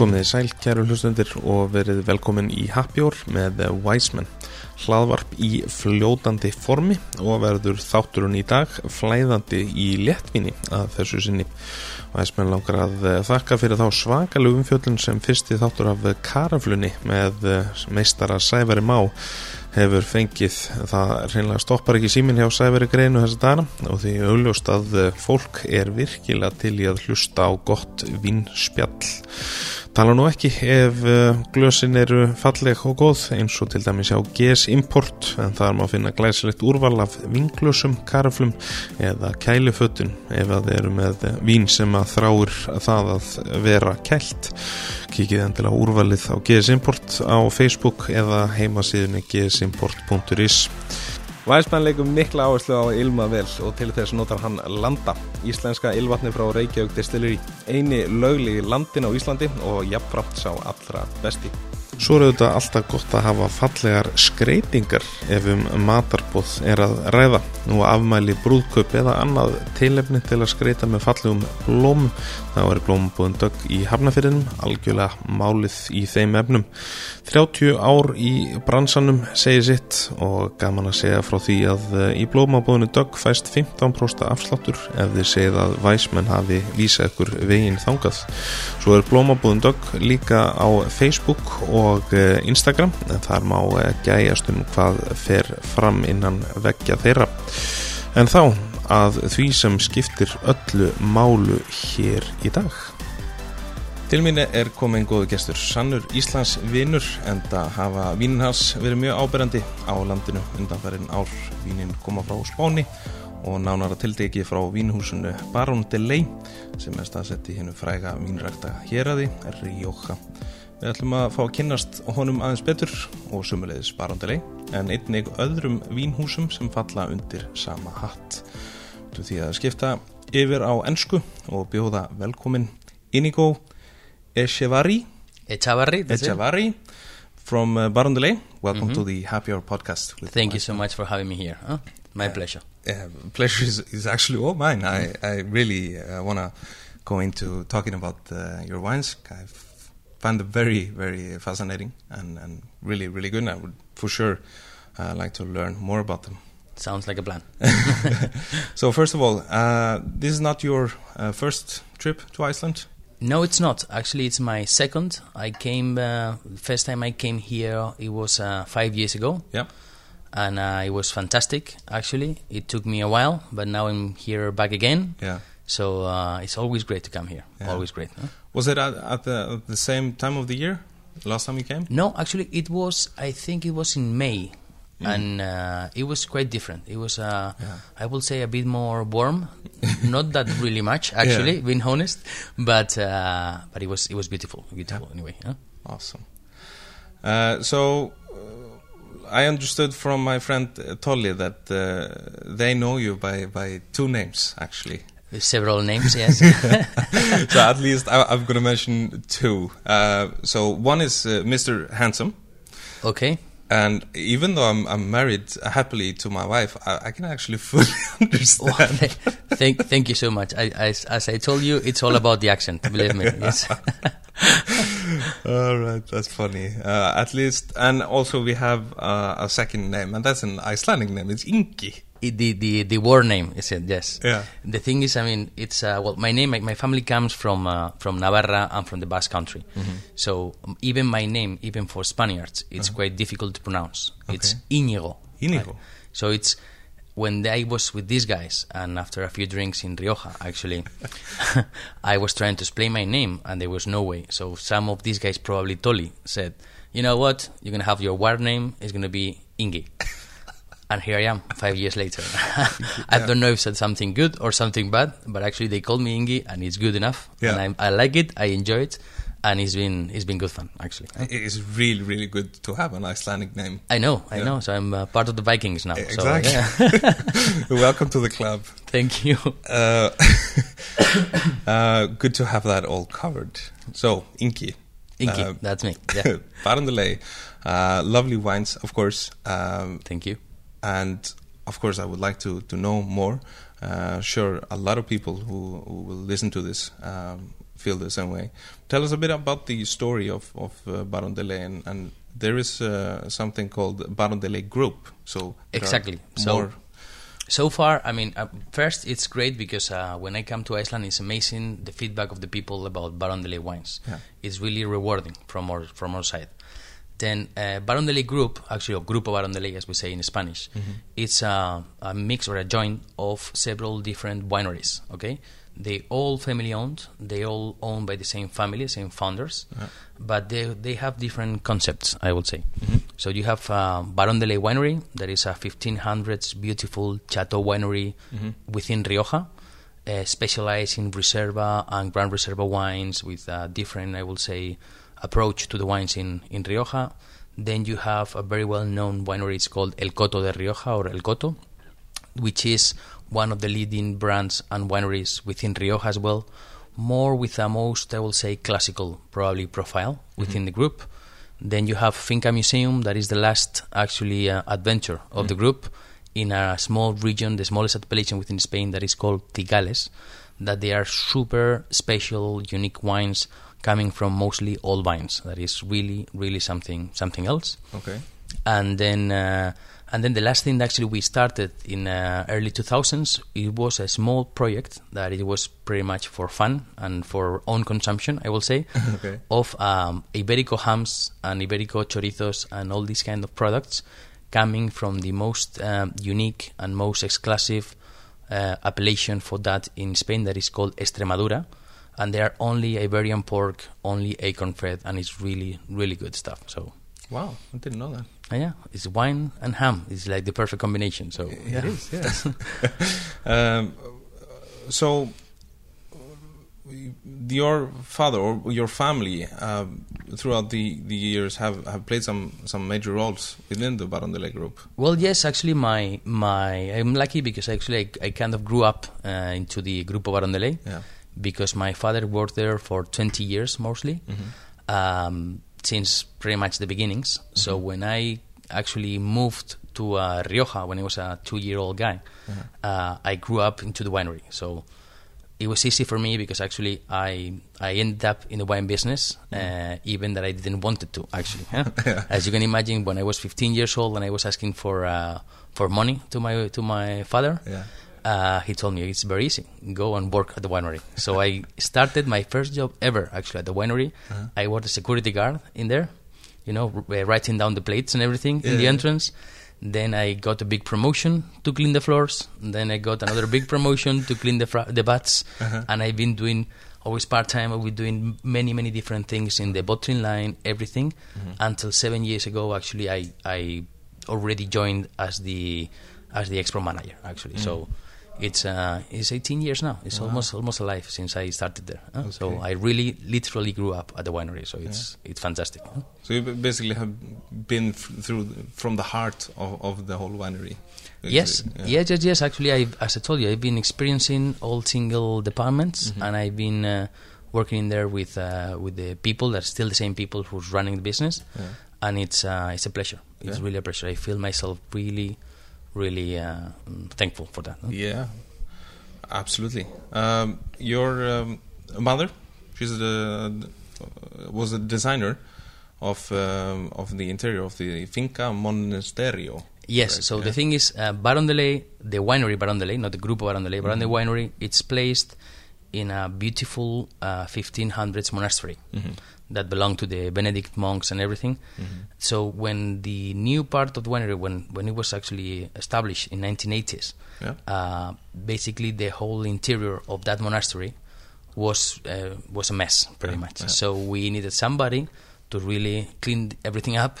Komið sæl, kæru hlustundir og verið velkomin í Happy Hour með Wiseman. Hlaðvarp í fljótandi formi og verður þátturinn í dag flæðandi í léttvinni að þessu sinni. Wiseman langar að þakka fyrir þá svakalugum fjöllun sem fyrsti þáttur af Karaflunni með meistara Sævari Má hefur fengið, það reynilega stoppar ekki símin hjá Sæveri Greinu þessa dana og því auðljóst að fólk er virkilega til í að hlusta á gott vinspjall Tala nú ekki ef uh, glösin eru falleg og góð eins og til dæmis á GS Import en það er maður að finna glæsilegt úrval af vinglösum, karaflum eða kælufötun ef að þeir eru með vín sem að þráur það að vera kælt. Kikið endilega úrvalið á GS Import á Facebook eða heimasíðunni gsimport.is Vænsmann leikum mikla áherslu á Ilma vel og til þess notar hann Landa, íslenska ylvatni frá Reykjavík Distillery, eini lögli landin á Íslandi og jafnframt sá allra besti. Svo eru þetta alltaf gott að hafa fallegar skreitingar ef um matarbóð er að ræða. Nú afmæli brúðköp eða annað tilefni til að skreita með fallegum blóm. Það var blómbúðin dögg í hafnafyrinum, algjörlega málið í þeim efnum. 30 ár í bransanum segir sitt og gaman að segja frá því að eh, í blómabúðinu dögg fæst 15% afsláttur ef þið segið að væsmenn hafi vísað ykkur veginn þangað. Svo er blómabúðin dögg líka á Facebook og eh, Instagram en þar má eh, gæjast um hvað fer fram innan veggja þeirra en þá að því sem skiptir öllu málu hér í dag. Til mín er komin góðu gestur Sannur Íslands vinnur en það hafa vínin hans verið mjög áberandi á landinu undanfærin ár. Vínin koma frá Spáni og nánar að tildegi frá vínhúsinu Barón de Ley sem er staðsett í hennu fræga vínrækta hér að því Rioja. Við ætlum að fá að kynast honum aðeins betur og sumulegðis barandileg en einnig öðrum vínhúsum sem falla undir sama hatt. Því að skipta yfir á ennsku og bjóða velkomin Inigo Echevarri Echavarri, Echevarri from uh, Baron de Ley. Welcome Mhm. to the Happy Hour podcast. Thank you so much for having me here. Huh? My Uh, pleasure. uh, pleasure is, is actually all mine. I, I really uh, want to go into talking about uh, your wines. I find them very, very fascinating and, and really, really good. And I would for sure uh, like to learn more about them. Sounds like a plan. so, first of all, uh, this is not your uh, first trip to Iceland? No, it's not. Actually, it's my second. I came, uh, first time I came here, it was uh, five years ago. Yeah. And uh, it was fantastic, actually. It took me a while, but now I'm here back again. Yeah. So uh, it's always great to come here. Yeah. Always great. Huh? Was it at, at, the, at the same time of the year? Last time you came? No, actually, it was. I think it was in May, Mm. and uh, it was quite different. It was, uh, Yeah. I will say, a bit more warm. Not that really much, actually, Yeah. being honest. But uh, but it was it was beautiful, beautiful anyway. Huh? Awesome. Uh, so, uh, I understood from my friend uh, Tolly that uh, they know you by, by two names, actually. Several names, yes. so, at least I, I'm going to mention two. Uh, so, one is uh, Mr. Handsome. okay. And even though I'm, I'm married happily to my wife, I, I can actually fully understand. Well, th- thank thank you so much. I, I, as I told you, it's all about the accent. Believe me. Yes. All right, that's funny. Uh, at least, and also we have uh, a second name, and that's an Icelandic name. It's Ingi. It- the the the war name is it? Yes. Yeah. The thing is, I mean, it's uh, well, my name, my, my family comes from uh, from Navarra and from the Basque Country, Mm-hmm. so um, even my name, even for Spaniards, it's quite difficult to pronounce. It's Uh-huh. Íñigo. Íñigo. Right? So it's when I was with these guys, and after a few drinks in Rioja, actually, I was trying to explain my name, and there was no way. So some of these guys, probably Tolly, said, "You know what? You're gonna have your war name. It's gonna be Ingi." And here I am, five years later. I don't know if it's something good or something bad, but actually they called me Ingi, and it's good enough. Yeah. And I, I like it. I enjoy it, and it's been it's been good fun actually. It's really, really good to have an Icelandic name. I know, I know. So I'm uh, part of the Vikings now. So, Exactly. yeah. Welcome to the club. Thank you. Uh, uh, good to have that all covered. So, Ingi. Ingi, Uh, that's me. Yeah. Baron de Ley. Uh, lovely wines, of course. Um, Thank you. And of course, I would like to, to know more. Uh, sure, a lot of people who, who will listen to this um, feel the same way. Tell us a bit about the story of of uh, Baron de Ley, and, and there is uh, something called Baron de Ley Group. So exactly. So so far, I mean, uh, first it's great because uh, when I come to Iceland, it's amazing the feedback of the people about Baron de Ley wines. Yeah. It's really rewarding from our from our side. Then uh, Baron de Ley Group, actually, or Grupo Baron de Ley, as we say in Spanish, it's a, a mix or a joint of several different wineries. Okay, they all family owned. They all owned by the same family, same founders, but they they have different concepts. I would say. So you have uh, Baron de Ley Winery, that is a 1500s beautiful chateau winery within Rioja, uh, specialized in Reserva and Grand Reserva wines with a different, I will say, approach to the wines in, in Rioja. Then you have a very well known winery, it's called El Coto de Rioja or El Coto, which is one of the leading brands and wineries within Rioja as well, more with a most, I will say, classical probably profile within the group. Then you have Finca Museum, that is the last actually uh, adventure of the group in a small region, the smallest appellation within Spain, that is called Cigales. That they are super special, unique wines coming from mostly old vines. That is really, really something, something else Okay. and then uh, and then the last thing that actually we started in uh, early 2000s it was a small project that it was pretty much for fun and for own consumption i will say Okay. of um, iberico hams and iberico chorizos and all these kind of products coming from the most um, unique and most exclusive uh, appellation for that in spain that is called extremadura and they are only iberian pork only acorn fed and it's really really good stuff so Wow, I didn't know that. uh, yeah, it's wine and ham. It's like the perfect combination. So It is, yes. um, so, uh, your father or your family um, throughout the, the years have, have played some, some major roles within the Baron de Ley group. Well, yes, actually, my my I'm lucky because actually I, I kind of grew up uh, into the Grupo Baron de Ley Yeah. Because my father worked there for 20 years mostly, um, since pretty much the beginnings. So when I actually moved to uh, Rioja when I was a two-year-old guy, uh, I grew up into the winery. So it was easy for me because actually I I ended up in the wine business, uh, even that I didn't want it to actually. huh? As you can imagine, when I was 15 years old and I was asking for uh, for money to my to my father, Yeah. Uh, he told me it's very easy. Go and work at the winery. So I started my first job ever actually at the winery. I was a security guard in there, you know, r- uh, writing down the plates and everything in the entrance. Then I got a big promotion to clean the floors. Then I got another big promotion to clean the fr- the bats. And I've been doing always part time. I've been doing many many different things in the bottling line, everything. Until seven years ago, actually, I I already joined as the as the expo manager actually. So it's uh, it's 18 years now. It's almost almost alive since I started there. huh? So I really literally grew up at the winery. So it's it's fantastic. huh? So you basically have been f- through from the heart of, of the whole winery. Yes, Yeah. yes, yes, yes. Actually, I, as I told you, I've been experiencing all single departments, and I've been uh, working in there with uh, with the people that are still the same people who's running the business, Yeah. and it's uh, it's a pleasure. It's Yeah. really a pleasure. I feel myself really, really uh, mm, thankful for that. huh? Yeah, absolutely. Um, your um, mother, she's the uh, was a designer of um, of the interior of the Finca Monasterio. Yes. Correct, so yeah. the thing is, uh, Baron de Ley, the winery Baron de Ley, not the group of Baron de Ley, Baron de Mm-hmm. Winery, it's placed in a beautiful uh, 1500s monastery Mm-hmm. That belonged to the Benedict monks and everything. So when the new part of the winery, when when it was actually established in 1980s, Yeah. uh, basically the whole interior of that monastery was uh, was a mess, pretty Yeah, much. yeah. So we needed somebody to really clean everything up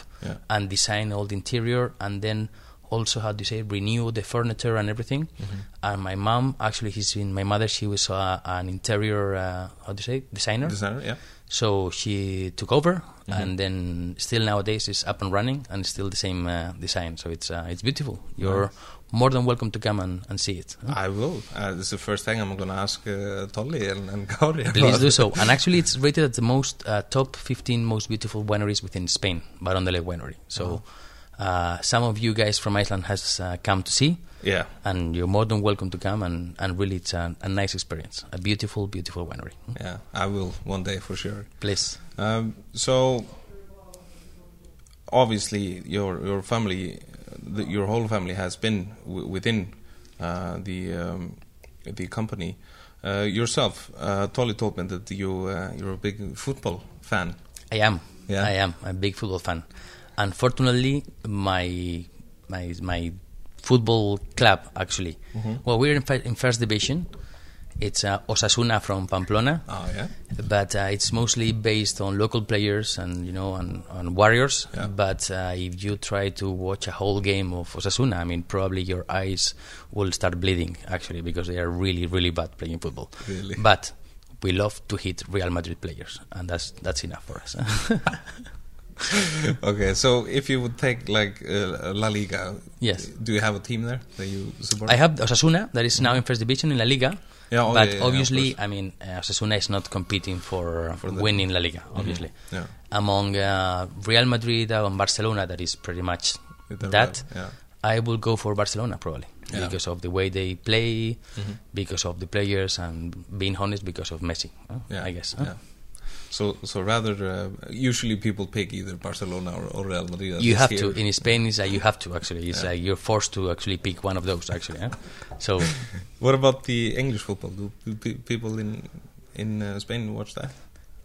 and design all the interior, and then also how do you say renew the furniture and everything. Mm-hmm. And my mom, actually, he's been my mother. She was uh, an interior uh, how do you say designer. Designer, yeah. So she took over, Mm-hmm. and then still nowadays is up and running, and still the same uh, design. So it's uh, it's beautiful. You're more than welcome to come and, and see it. I will. Uh, this is the first thing I'm going to ask uh, Tolly and, and Gauri. Please do so. And actually, it's rated at the most uh, top 15 most beautiful wineries within Spain, Baron de Winery. So uh, some of you guys from Iceland has uh, come to see. Yeah. And you're more than welcome to come, and, and really, it's a, a nice experience. A beautiful, beautiful winery. Yeah, I will one day for sure. Please. Um, so, obviously, your your family, the, your whole family has been w- within uh, the um, the company. Uh, yourself, uh, Tolly told me that you uh, you're a big football fan. I am. Yeah. I am a big football fan. Unfortunately, my my my football club actually. Mm-hmm. Well, we're in, in first division. It's uh, Osasuna from Pamplona, Oh yeah. but uh, it's mostly based on local players and you know on, on warriors. Yeah. But uh, if you try to watch a whole game of Osasuna, I mean, probably your eyes will start bleeding actually because they are really really bad playing football. Really? But we love to hit Real Madrid players, and that's that's enough for us. okay, so if you would take like uh, La Liga, Yes. do you have a team there that you support? I have Osasuna that is now in first division in La Liga. Yeah, oh, but yeah, yeah, obviously, course. I mean, uh, Osasuna is not competing for, For winning La Liga. Obviously, Mm-hmm. Yeah. among uh, Real Madrid and Barcelona, that is pretty much With that. Yeah. I will go for Barcelona probably Yeah. because of the way they play, Mhm. because of the players, and being honest, because of Messi. huh? Yeah, I guess. huh? Yeah. So, so rather, uh, usually people pick either Barcelona or, or Real Madrid. You have here. to in Spain. Is like you have to actually. It's Yeah. like you're forced to actually pick one of those. Actually, huh? so What about the English football? Do people in in uh, Spain watch that?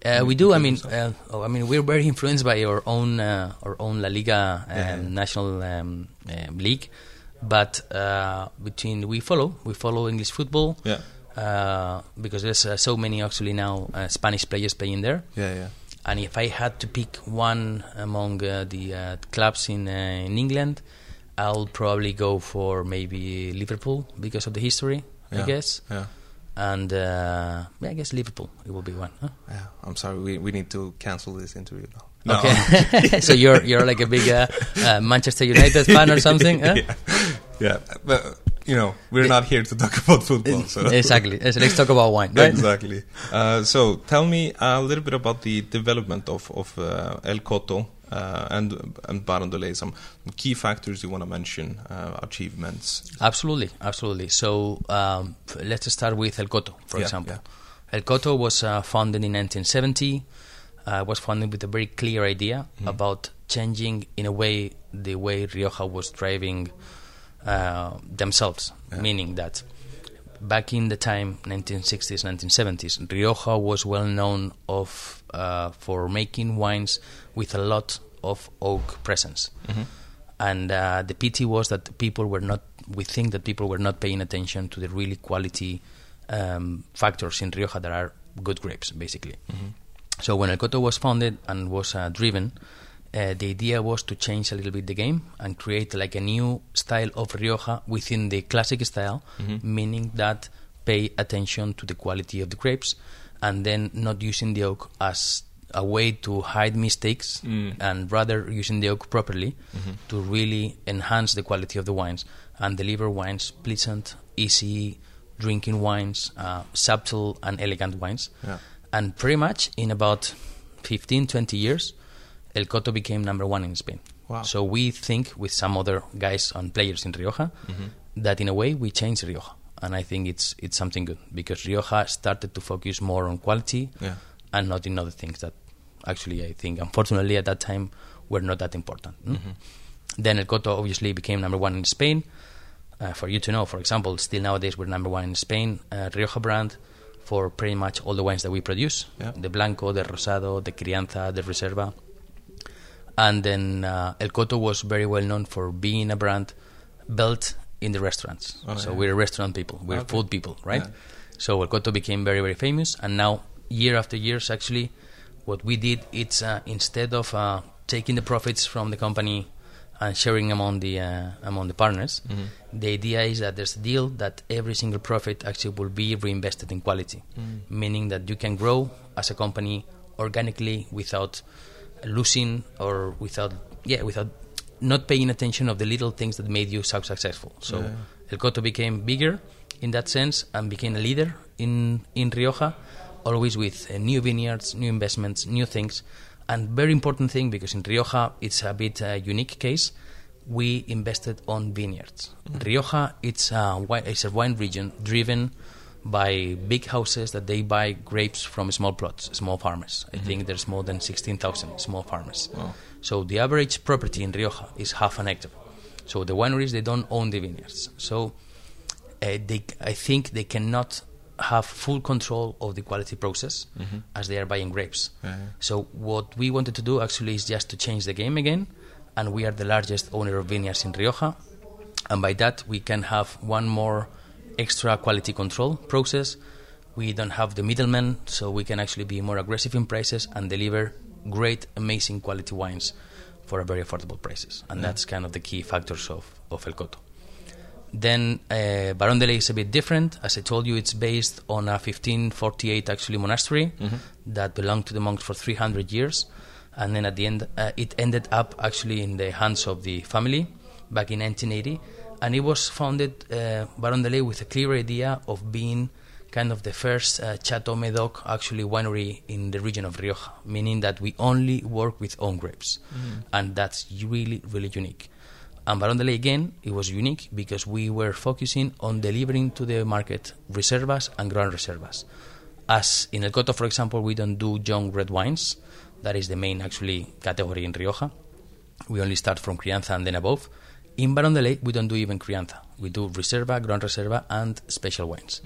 Uh, we do. I mean, uh, oh, I mean, we're very influenced by our own uh, our own La Liga um, Yeah, yeah. national um, um, league, but uh, between we follow we follow English football Yeah, uh, because there's uh, so many actually now uh, Spanish players playing there. yeah, yeah. And if I had to pick one among uh, the uh, clubs in uh, in England, I'll probably go for maybe Liverpool because of the history, I guess. Yeah, And uh, yeah, I guess Liverpool it will be one. Huh? yeah. I'm sorry, we we need to cancel this interview now. Okay, so you're you're like a big uh, uh, Manchester United fan or something? huh? yeah, yeah. But you know, we're not here to talk about football. So Exactly. So let's talk about wine, right? Exactly. Uh, so tell me a little bit about the development of of uh, El Coto uh, and and Baron de Ley. Some key factors you want to mention, uh, achievements. Absolutely, absolutely. So um, let's start with El Coto, for Yeah, example. yeah. El Coto was uh, founded in 1970. Uh, was founded with a very clear idea Mm-hmm. about changing, in a way, the way Rioja was driving uh, themselves. Yeah. Meaning that back in the time 1960s 1970s rioja was well known of uh, for making wines with a lot of oak presence and uh, the pity was that people were not we think that people were not paying attention to the really quality um, factors in rioja that are good grapes basically so when El Coto was founded and was uh, driven, uh, the idea was to change a little bit the game and create like a new style of Rioja within the classic style, meaning that pay attention to the quality of the grapes and then not using the oak as a way to hide mistakes Mm. and rather using the oak properly to really enhance the quality of the wines and deliver wines pleasant, easy drinking wines, uh, subtle and elegant wines. Yeah. And pretty much in about 15, 20 years, El Coto became number one in Spain. Wow. So we think, with some other guys and players in Rioja, Mm-hmm. that in a way we changed Rioja. And I think it's it's something good because Rioja started to focus more on quality Yeah. and not in other things that actually I think, unfortunately, at that time were not that important. mm? Then El Coto obviously became number one in Spain. Uh, for you to know, for example, still nowadays we're number one in Spain. Uh, Rioja brand for pretty much all the wines that we produce: Yeah. the Blanco, the Rosado, the Crianza, the Reserva. And then uh, El Coto was very well known for being a brand built in the restaurants. Oh, so yeah. we're restaurant people, we're Okay. food people, right? Yeah. So El Coto became very, very famous, and now year after years, actually, what we did it's uh, instead of uh, taking the profits from the company and sharing among the uh, among the partners, the idea is that there's a deal that every single profit actually will be reinvested in quality, meaning that you can grow as a company organically without losing or without yeah without not paying attention of the little things that made you so successful. So Yeah. El Coto became bigger in that sense and became a leader in in Rioja, always with uh, new vineyards, new investments, new things, and very important thing because in Rioja it's a bit uh, unique case. we invested on vineyards. Rioja it's a wine, it's a wine region driven by big houses that they buy grapes from small plots, small farmers. I think there's more than 16,000 small farmers. So the average property in Rioja is half an hectare. So the wineries they don't own the vineyards. So uh, they, I think they cannot have full control of the quality process as they are buying grapes. So what we wanted to do actually is just to change the game again, and we are the largest owner of vineyards in Rioja, and by that we can have one more extra quality control process. We don't have the middlemen, so we can actually be more aggressive in prices and deliver great, amazing quality wines for a very affordable prices, and that's kind of the key factors of, of El Coto. Then uh, Baron de Ley is a bit different. As I told you, it's based on a 1548 actually monastery that belonged to the monks for 300 years, and then at the end, uh, it ended up actually in the hands of the family back in 1980, and it was founded uh, Baron de Ley with a clear idea of being kind of the first uh, Chateau Medoc actually winery in the region of Rioja, meaning that we only work with own grapes, and that's really really unique. And Baron de Ley again, it was unique because we were focusing on delivering to the market reservas and grand reservas. As in El Coto, for example, we don't do young red wines. That is the main actually category in Rioja. We only start from Crianza and then above. In Baron de Ley, we don't do even Crianza. We do Reserva, Grand Reserva, and special wines.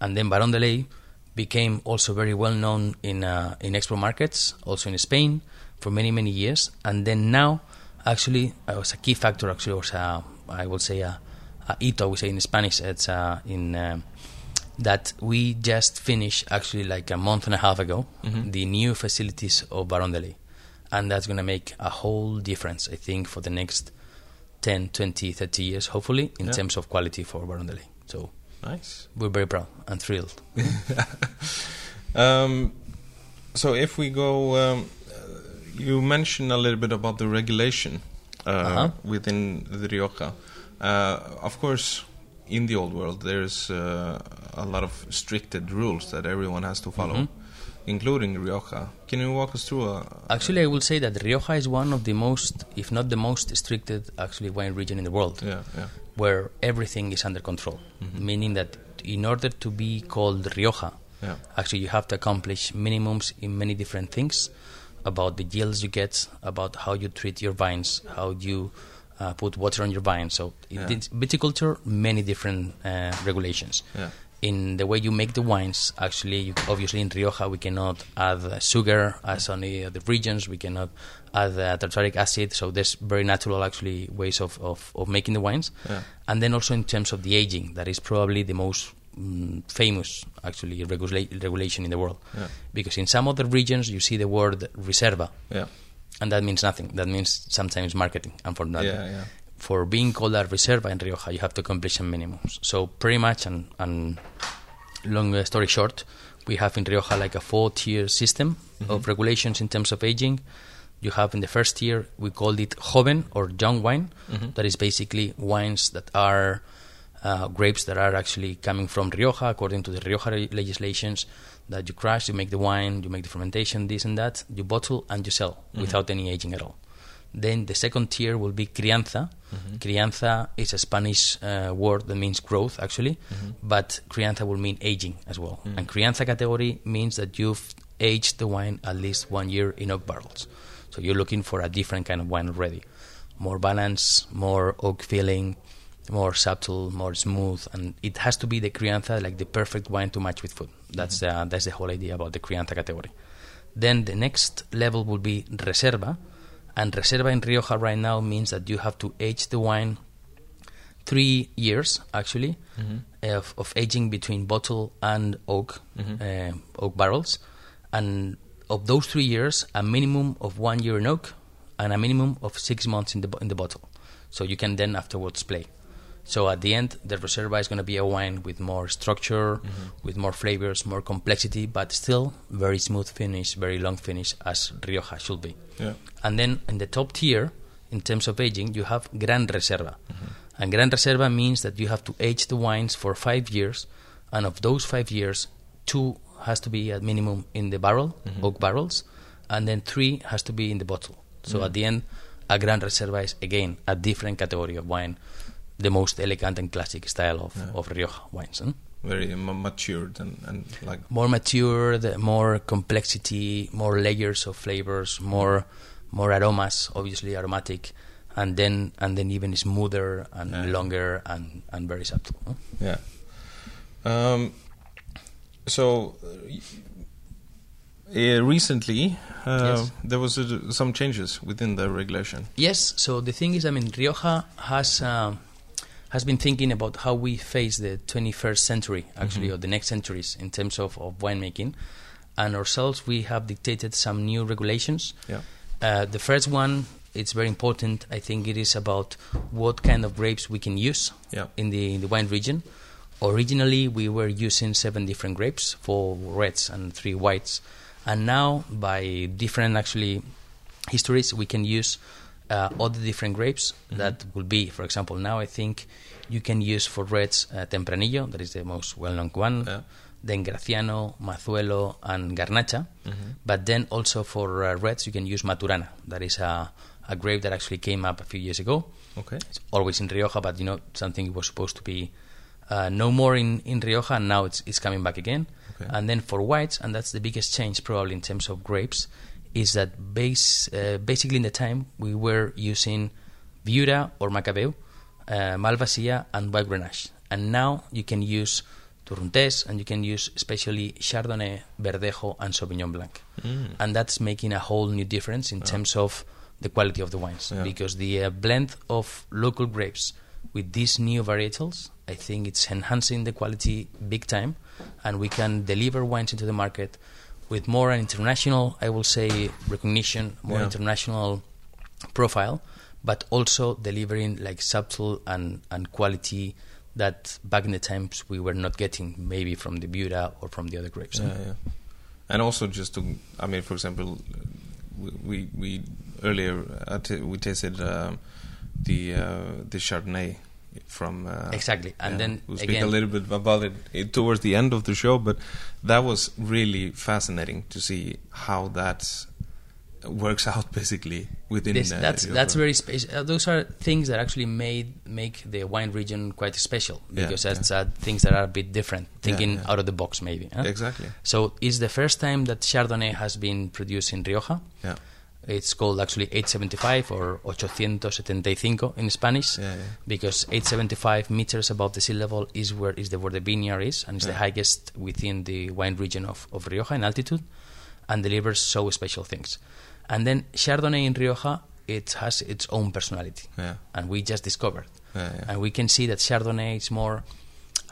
And then Baron de Ley became also very well known in uh, in export markets, also in Spain, for many many years. And then now, actually, uh, was a key factor. Actually, was a, I will say a, a hito. We say in Spanish. It's uh, in uh, that we just finished actually like a month and a half ago the new facilities of Baron de Ley. And that's going to make a whole difference, I think, for the next 10, 20, 30 years, hopefully, in Yeah. terms of quality for Baron de So Nice. we're very proud and thrilled. Um, so if we go, um, uh, you mentioned a little bit about the regulation uh, Uh-huh. within the Rioja. Uh, of course, in the old world, there's uh, a lot of stricted rules that everyone has to follow, Mhm. Including Rioja. Can you walk us through a? Actually, I will say that Rioja is one of the most, if not the most restricted, actually wine region in the world, Yeah, yeah. where everything is under control. Meaning that in order to be called Rioja, Yeah. actually you have to accomplish minimums in many different things about the yields you get, about how you treat your vines, how you uh, put water on your vines. So in Yeah. viticulture, many different uh, regulations. Yeah. In the way you make the wines, actually, you, obviously in Rioja we cannot add uh, sugar as on the other regions. We cannot add uh, tartaric acid. So there's very natural actually ways of, of, of making the wines. Yeah. And then also in terms of the aging, that is probably the most mm, famous actually regula- regulation in the world. Yeah. Because in some other regions you see the word reserva, Yeah. and that means nothing. That means sometimes marketing, unfortunately. Yeah, yeah. For being called a reserva in Rioja, you have to accomplish some minimums. So pretty much, and, and long story short, we have in Rioja like a four-tier system of mm-hmm. regulations in terms of aging. You have in the first tier, we called it joven or young wine. Mm-hmm. That is basically wines that are uh, grapes that are actually coming from Rioja according to the Rioja re- legislations. That you crush, you make the wine, you make the fermentation, this and that, you bottle and you sell mm-hmm. without any aging at all. Then the second tier will be crianza. Crianza is a Spanish uh, word that means growth, actually, but crianza will mean aging as well. And crianza category means that you've aged the wine at least one year in oak barrels. So you're looking for a different kind of wine already. More balance, more oak feeling, more subtle, more smooth, and it has to be the crianza, like the perfect wine to match with food. That's uh, that's the whole idea about the crianza category. Then the next level will be reserva, and reserva in Rioja right now means that you have to age the wine three years actually of, of aging between bottle and oak uh, oak barrels, and of those three years, a minimum of one year in oak and a minimum of six months in the in the bottle. So you can then afterwards play. So at the end, the Reserva is going to be a wine with more structure, mm-hmm. with more flavors, more complexity, but still very smooth finish, very long finish, as Rioja should be. Yeah. And then in the top tier, in terms of aging, you have Gran Reserva. Mm-hmm. And Gran Reserva means that you have to age the wines for five years, and of those five years, two has to be at minimum in the barrel, mm-hmm. oak barrels, and then three has to be in the bottle. So mm. at the end, a Gran Reserva is again a different category of wine, the most elegant and classic style of, Yeah. of Rioja wines. huh? Very m- matured and, and like More matured, more complexity, more layers of flavors, more more aromas, obviously aromatic, and then and then even smoother and Yeah. longer and, and very subtle. huh? yeah. Um, so uh, uh, recently uh, Yes. there was uh, some changes within the regulation. Yes. So the thing is, I mean, Rioja has um, has been thinking about how we face the 21st century, actually, or the next centuries in terms of, of winemaking. And ourselves, we have dictated some new regulations. Yeah. Uh, the first one, it's very important. I think it is about what kind of grapes we can use Yeah. in the in the wine region. Originally, we were using seven different grapes, four reds and three whites, and now by different actually histories, we can use uh, all the different grapes that will be. For example, now I think you can use for reds uh, Tempranillo, that is the most well-known one. Yeah. Then Graciano, Mazuelo, and Garnacha. But then also for uh, reds, you can use Maturana. That is a, a grape that actually came up a few years ago. Okay. It's always in Rioja, but you know something was supposed to be uh, no more in, in Rioja, and now it's it's coming back again. Okay. And then for whites, and that's the biggest change probably in terms of grapes, is that base uh, basically in the time we were using Viura or Macabeu, uh, Malvasia, and White Grenache, and now you can use Turruntés and you can use especially Chardonnay, Verdejo, and Sauvignon Blanc, Mm. and that's making a whole new difference in terms of the quality of the wines. Yeah. because the uh, blend of local grapes with these new varietals, I think it's enhancing the quality big time, and we can deliver wines into the market with more an international, I will say, recognition, more Yeah. international profile, but also delivering like subtle and, and quality that back in the times we were not getting maybe from the Viura or from the other grapes. Yeah, yeah. And also just to, I mean, for example, we we, earlier uh, we tasted um, the uh, the Chardonnay from uh, Exactly, and then we'll speak again- a little bit about it eh, towards the end of the show, but that was really fascinating to see how that works out basically within. This, uh, that's your- that's very special. Uh, those are things that actually made make the wine region quite special Yeah, because that's uh, things that are a bit different, thinking yeah. out of the box maybe. huh? exactly. So it's the first time that Chardonnay has been produced in Rioja. Yeah, It's called actually 875 or 875 in Spanish yeah, yeah. because 875 meters above the sea level is where is the where the vineyard is and it's the highest within the wine region of, of Rioja in altitude and delivers so special things. And then Chardonnay in Rioja it has its own personality yeah, and we just discovered yeah, yeah. and we can see that Chardonnay is more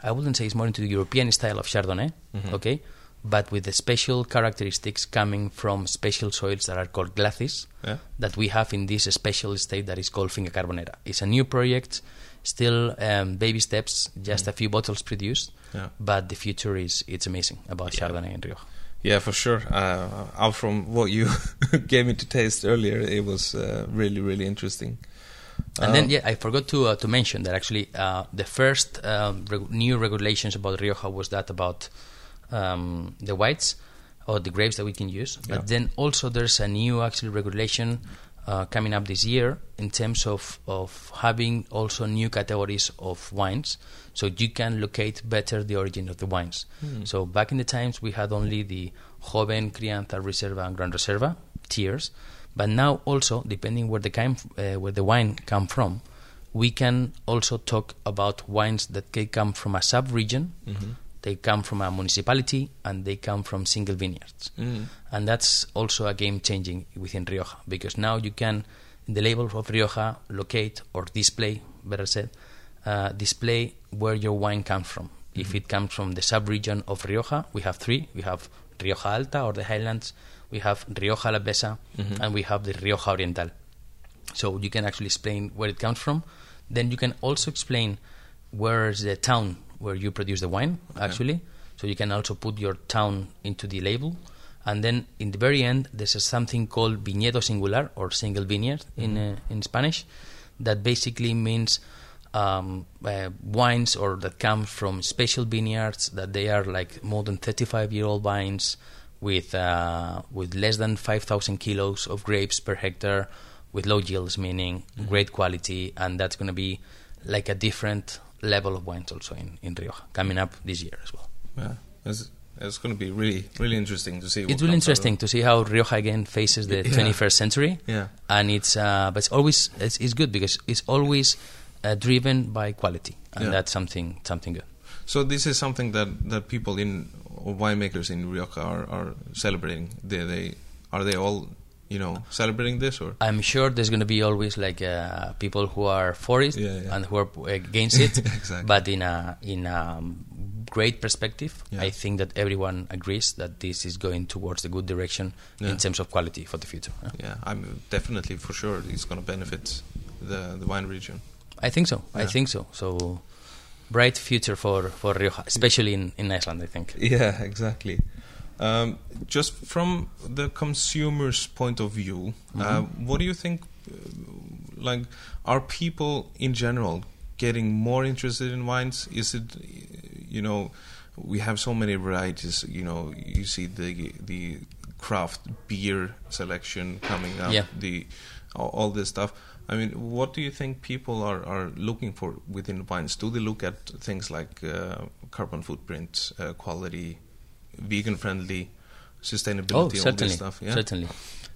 I wouldn't say it's more into the European style of Chardonnay, Mhm. okay, but with the special characteristics coming from special soils that are called glacis yeah. that we have in this special state that is called Finca Carbonera. It's a new project, still um, baby steps, just a few bottles produced, Yeah. but the future is it's amazing about Chardonnay in Rioja. Yeah, for sure. Uh, out from what you gave me to taste earlier, it was uh, really, really interesting. And Um, then, yeah, I forgot to uh, to mention that actually uh, the first um, reg- new regulations about Rioja was that about um, the whites or the grapes that we can use. But Yeah. then also there's a new actually regulation uh, coming up this year in terms of of having also new categories of wines, so you can locate better the origin of the wines. Hmm. So back in the times we had only the Joven, Crianza, Reserva, and Gran Reserva tiers, but now also depending where the came, uh, where the wine come from, we can also talk about wines that can come from a sub region, Mhm. They come from a municipality, and they come from single vineyards. Mm. And that's also a game changing within Rioja because now you can, in the label of Rioja, locate or display, better said, uh, display where your wine comes from. If it comes from the sub region of Rioja, we have three. We have Rioja Alta or the Highlands, we have Rioja Alavesa, Mhm. and we have the Rioja Oriental. So you can actually explain where it comes from. Then you can also explain where is the town where you produce the wine, actually. So you can also put your town into the label. And then in the very end, there's a something called viñedo singular or single vineyard in uh, in Spanish, that basically means um, uh, wines or that come from special vineyards that they are like more than 35 year old vines with uh, with less than 5,000 kilos of grapes per hectare, with low yields, meaning Mhm. great quality, and that's going to be like a different level of wines also in, in Rioja coming up this year as well. Yeah, it's, it's going to be really really interesting to see. what It's really interesting to see how Rioja again faces the Yeah. 21st century. Yeah, and it's uh, but it's always it's, it's good because it's always uh, driven by quality, and Yeah. that's something something good. so this is something that that people in or winemakers in Rioja are, are celebrating. They they are they all you know celebrating this or I'm sure there's going to be always like uh, people who are for it Yeah, yeah. and who are against it. Exactly. But in a in a great perspective, Yeah. I think that everyone agrees that this is going towards the good direction in terms of quality for the future. yeah. yeah, I'm definitely for sure it's going to benefit the the wine region. I think so. I think so. So bright future for for Rioja, especially in in Iceland. I think. Yeah, exactly. Um, just from the consumer's point of view, uh, what do you think? uh, Like, are people in general getting more interested in wines? Is it, you know, we have so many varieties. You know, you see the the craft beer selection coming up. Yeah. The all, all this stuff. I mean, what do you think people are, are looking for within wines? Do they look at things like uh, carbon footprint, uh, quality, vegan friendly, sustainability, Oh, all certainly, this stuff? Yeah. certainly.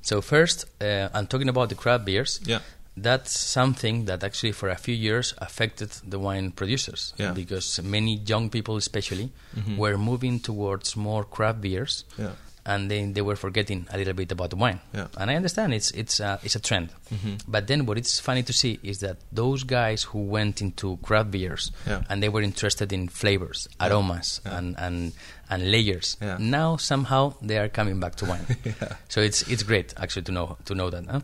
So first, uh, I'm talking about the craft beers. Yeah. That's something that actually for a few years affected the wine producers Yeah. because many young people, especially, Mhm. were moving towards more craft beers, Yeah. and then they were forgetting a little bit about the wine. Yeah. And I understand it's it's a, it's a trend, Mhm. but then what it's funny to see is that those guys who went into craft beers Yeah. and they were interested in flavors, aromas, Yeah. and and and layers. Yeah. Now somehow they are coming back to wine. Yeah. So it's it's great actually to know to know that. Huh?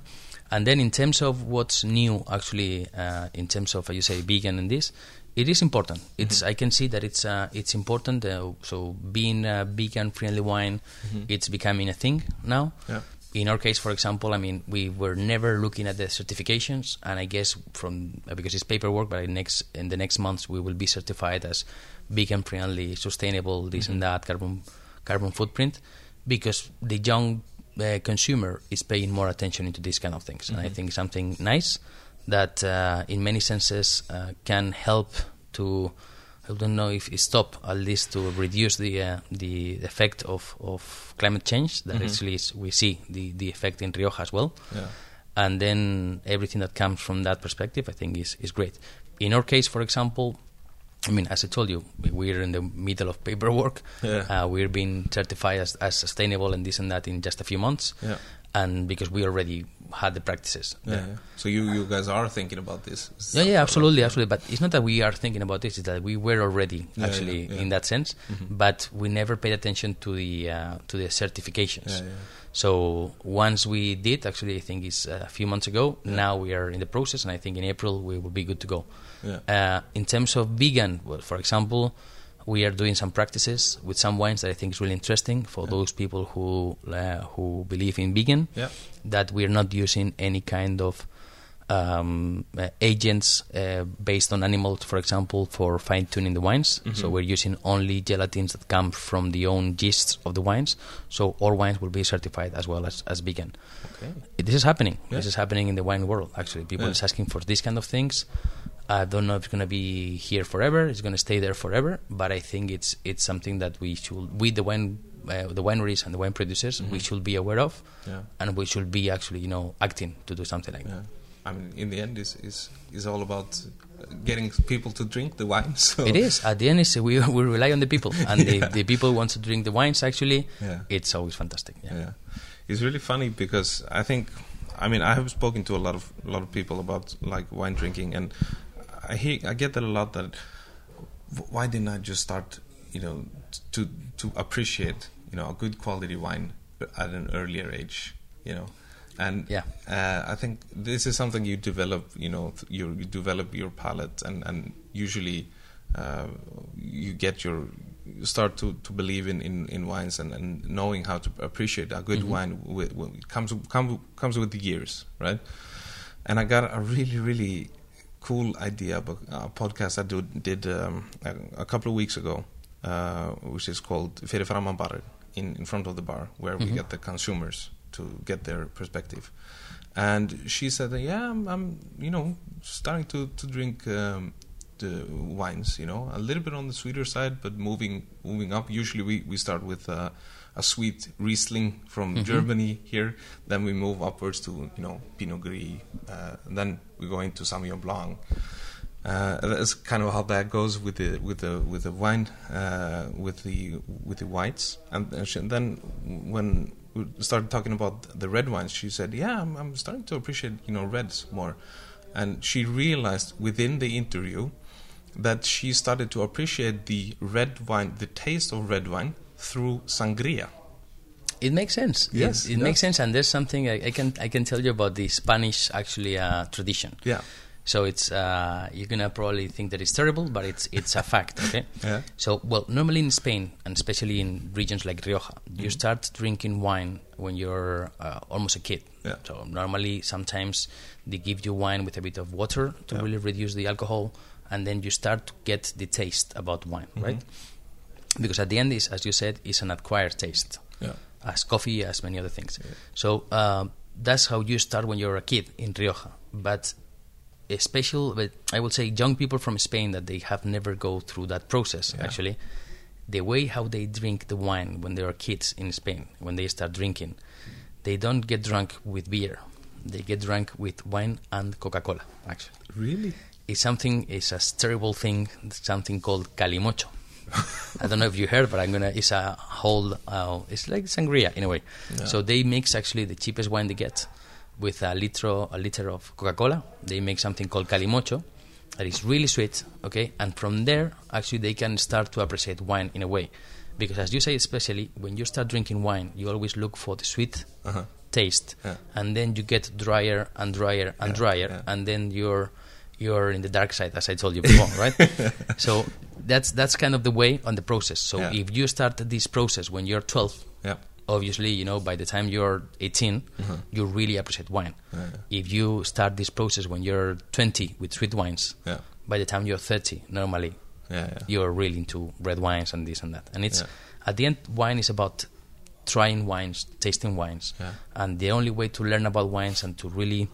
And then in terms of what's new, actually, uh, in terms of uh, you say vegan and this, it is important. It's I can see that it's uh, it's important. Uh, so being a vegan friendly wine, it's becoming a thing now. Yeah. In our case, for example, I mean, we were never looking at the certifications, and I guess from uh, because it's paperwork, but in next in the next months we will be certified as vegan friendly, sustainable, this and that, carbon carbon footprint, because the young uh, consumer is paying more attention into these kind of things, and I think something nice that uh, in many senses uh, can help to. I don't know if it stop at least to reduce the uh, the effect of, of climate change that Mhm. actually is, we see the, the effect in Rioja as well Yeah. and then everything that comes from that perspective, I think, is, is great. In our case, for example, I mean, as I told you, we- we're in the middle of paperwork. Yeah. Uh, we're being certified as, as sustainable and this and that in just a few months, Yeah. and because we already had the practices. Yeah, yeah. So you you guys are thinking about this? Yeah, yeah, absolutely, absolutely. But it's not that we are thinking about this; it's that we were already actually in that sense, Mhm. but we never paid attention to the uh, to the certifications. Yeah, yeah. So once we did, actually, I think it's a few months ago. Now we are in the process, and I think in April we will be good to go. Yeah. Uh, in terms of vegan, well, for example, we are doing some practices with some wines that I think is really interesting for Yeah. those people who uh, who believe in vegan. Yeah. That we are not using any kind of um, uh, agents uh, based on animals, for example, for fine tuning the wines. So Mhm. we're using only gelatins that come from the own yeasts of the wines. So all wines will be certified as well as, as vegan. Okay. This is happening. Yeah. This is happening in the wine world. Actually, people Yeah. is asking for these kind of things. I don't know if it's going to be here forever. It's going to stay there forever. But I think it's it's something that we should, we the wine, uh, the wineries and the wine producers, we Mhm. should be aware of, Yeah. and we should be actually, you know, acting to do something like that. I mean, in the end, is is is all about uh, getting people to drink the wine. So It is. At the end, is we we rely on the people, and Yeah. the, the people want to drink the wines. Actually, Yeah. it's always fantastic. Yeah. Yeah, it's really funny because I think, I mean, I have spoken to a lot of a lot of people about like wine drinking, and I hear I get that a lot. That why didn't I just start, you know, to to appreciate, you know, a good quality wine at an earlier age, you know, and Yeah. uh, I think this is something you develop, you know, you, you develop your palate, and and usually uh, you get your you start to, to believe in, in, in wines and, and knowing how to appreciate a good Mhm. wine with, with, comes come, comes with the years, right? And I got a really really cool idea about a podcast I do, did um, a, a couple of weeks ago, uh, which is called Fyrir framan in, in front of the bar, where we Mhm. get the consumers to get their perspective. And she said, "Yeah, I'm, I'm you know starting to to drink um, the wines. You know, a little bit on the sweeter side, but moving moving up. Usually, we we start with." Uh, a sweet Riesling from Mhm. Germany here. Then we move upwards to you know Pinot Gris. Uh, and then we go into Sauvignon Blanc. Uh, that's kind of how that goes with the with the with the wine uh, with the with the whites. And then when we started talking about the red wines, she said, "Yeah, I'm, I'm starting to appreciate you know reds more." And she realized within the interview that she started to appreciate the red wine, the taste of red wine through sangria. It makes sense. Yes, it, it makes sense, and there's something I, I can I can tell you about the Spanish actually uh, tradition. Yeah. So it's uh, you're gonna probably think that it's terrible, but it's it's a fact. Okay. Yeah. So well, normally in Spain, and especially in regions like Rioja, you start drinking wine when you're uh, almost a kid. Yeah. So normally, sometimes they give you wine with a bit of water to Yeah. really reduce the alcohol, and then you start to get the taste about wine, right? Because at the end, is as you said, is an acquired taste Yeah. as coffee, as many other things. So um, that's how you start when you're a kid in Rioja. But special, but I would say, young people from Spain that they have never go through that process. Yeah. Actually, the way how they drink the wine when they are kids in Spain, when they start drinking, they don't get drunk with beer. They get drunk with wine and Coca-Cola. Actually, Really? it's something. It's a terrible thing. Something called calimocho. I don't know if you heard, but I'm gonna. It's a whole. Uh, it's like sangria in a way. Yeah. So they mix actually the cheapest wine they get with a liter a liter of Coca-Cola. They make something called calimocho that is really sweet. Okay, and from there actually they can start to appreciate wine in a way, because as you say, especially when you start drinking wine, you always look for the sweet Uh-huh. taste, Yeah. and then you get drier and drier and Yeah, drier, yeah. and then you're you're in the dark side, as I told you before, right? so that's that's kind of the way on the process. So if you start this process when you're 12, Yeah. Obviously, you know, by the time you're 18, Mhm. you really appreciate wine. Yeah. If you start this process when you're 20 with sweet wines, Yeah. by the time you're 30, normally Yeah. yeah. you're really into red wines and this and that. And it's Yeah. at the end, wine is about trying wines, tasting wines, Yeah. and the only way to learn about wines and to really